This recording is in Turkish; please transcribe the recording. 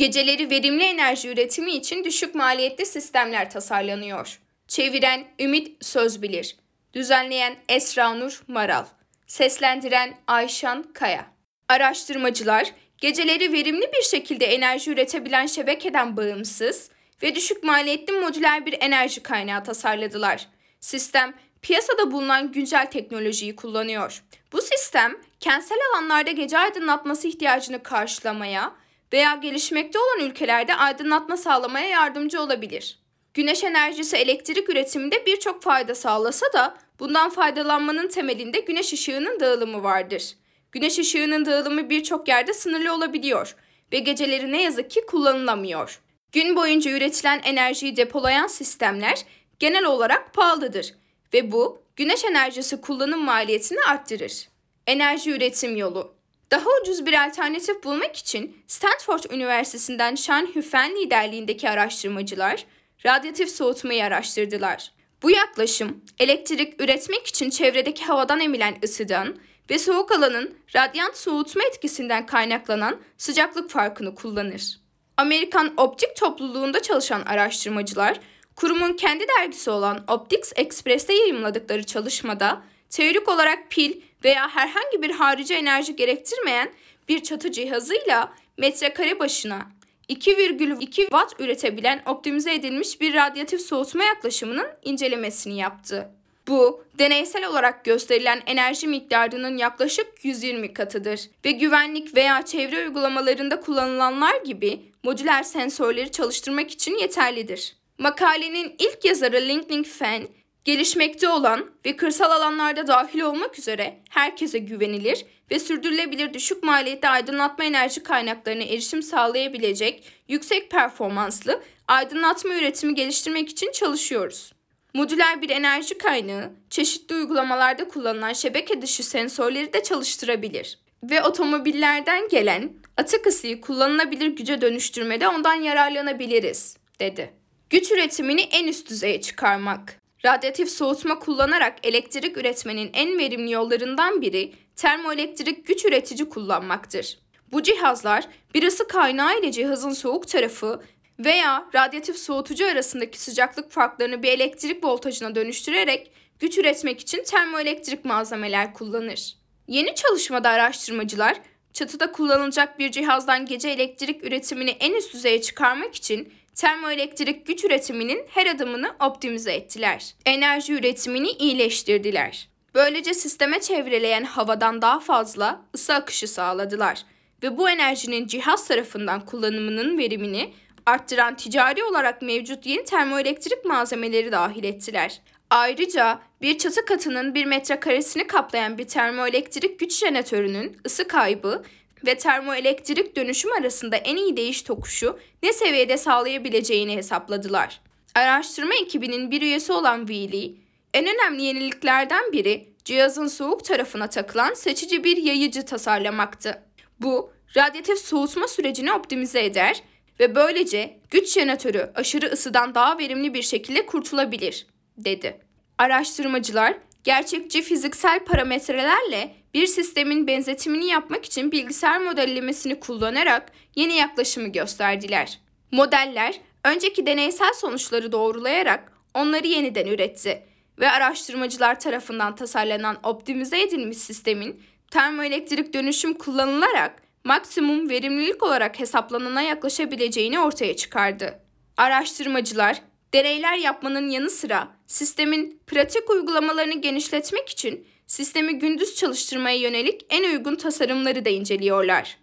Geceleri verimli enerji üretimi için düşük maliyetli sistemler tasarlanıyor. Çeviren Ümit Sözbilir. Düzenleyen Esra Nur Maral. Seslendiren Ayşan Kaya. Araştırmacılar, geceleri verimli bir şekilde enerji üretebilen şebekeden bağımsız ve düşük maliyetli modüler bir enerji kaynağı tasarladılar. Sistem, piyasada bulunan güncel teknolojiyi kullanıyor. Bu sistem, kentsel alanlarda gece aydınlatması ihtiyacını karşılamaya veya gelişmekte olan ülkelerde aydınlatma sağlamaya yardımcı olabilir. Güneş enerjisi elektrik üretiminde birçok fayda sağlasa da bundan faydalanmanın temelinde güneş ışığının dağılımı vardır. Güneş ışığının dağılımı birçok yerde sınırlı olabiliyor ve geceleri ne yazık ki kullanılamıyor. Gün boyunca üretilen enerjiyi depolayan sistemler genel olarak pahalıdır ve bu güneş enerjisi kullanım maliyetini arttırır. Enerji üretim yolu daha ucuz bir alternatif bulmak için Stanford Üniversitesi'nden Sean Hufen liderliğindeki araştırmacılar radyatif soğutmayı araştırdılar. Bu yaklaşım elektrik üretmek için çevredeki havadan emilen ısıdan ve soğuk alanın radyant soğutma etkisinden kaynaklanan sıcaklık farkını kullanır. Amerikan Optik Topluluğunda çalışan araştırmacılar, kurumun kendi dergisi olan Optics Express'te yayımladıkları çalışmada teorik olarak pil veya herhangi bir harici enerji gerektirmeyen bir çatı cihazıyla metrekare başına 2,2 watt üretebilen optimize edilmiş bir radyatif soğutma yaklaşımının incelemesini yaptı. Bu, deneysel olarak gösterilen enerji miktarının yaklaşık 120 katıdır ve güvenlik veya çevre uygulamalarında kullanılanlar gibi modüler sensörleri çalıştırmak için yeterlidir. Makalenin ilk yazarı Ling Ling Fen, gelişmekte olan ve kırsal alanlarda dahil olmak üzere herkese güvenilir ve sürdürülebilir düşük maliyetli aydınlatma enerji kaynaklarına erişim sağlayabilecek yüksek performanslı aydınlatma üretimi geliştirmek için çalışıyoruz. Modüler bir enerji kaynağı çeşitli uygulamalarda kullanılan şebeke dışı sensörleri de çalıştırabilir ve otomobillerden gelen atık ısıyı kullanılabilir güce dönüştürmede ondan yararlanabiliriz, dedi. Güç üretimini en üst düzeye çıkarmak. Radyatif soğutma kullanarak elektrik üretmenin en verimli yollarından biri termoelektrik güç üretici kullanmaktır. Bu cihazlar bir ısı kaynağı ile cihazın soğuk tarafı veya radyatif soğutucu arasındaki sıcaklık farklarını bir elektrik voltajına dönüştürerek güç üretmek için termoelektrik malzemeler kullanır. Yeni çalışmada araştırmacılar çatıda kullanılacak bir cihazdan gece elektrik üretimini en üst düzeye çıkarmak için termoelektrik güç üretiminin her adımını optimize ettiler. Enerji üretimini iyileştirdiler. Böylece sisteme çevreleyen havadan daha fazla ısı akışı sağladılar ve bu enerjinin cihaz tarafından kullanımının verimini arttıran ticari olarak mevcut yeni termoelektrik malzemeleri dahil ettiler. Ayrıca bir çatı katının bir metrekaresini kaplayan bir termoelektrik güç jeneratörünün ısı kaybı ve termoelektrik dönüşüm arasında en iyi değiş tokuşu ne seviyede sağlayabileceğini hesapladılar. Araştırma ekibinin bir üyesi olan Wheely, en önemli yeniliklerden biri cihazın soğuk tarafına takılan seçici bir yayıcı tasarlamaktı. Bu, radyatif soğutma sürecini optimize eder ve böylece güç jeneratörü aşırı ısıdan daha verimli bir şekilde kurtulabilir, dedi. Araştırmacılar gerçekçi fiziksel parametrelerle bir sistemin benzetimini yapmak için bilgisayar modellemesini kullanarak yeni yaklaşımı gösterdiler. Modeller önceki deneysel sonuçları doğrulayarak onları yeniden üretti ve araştırmacılar tarafından tasarlanan optimize edilmiş sistemin termoelektrik dönüşüm kullanılarak maksimum verimlilik olarak hesaplanana yaklaşabileceğini ortaya çıkardı. Araştırmacılar deneyler yapmanın yanı sıra sistemin pratik uygulamalarını genişletmek için sistemi gündüz çalıştırmaya yönelik en uygun tasarımları da inceliyorlar.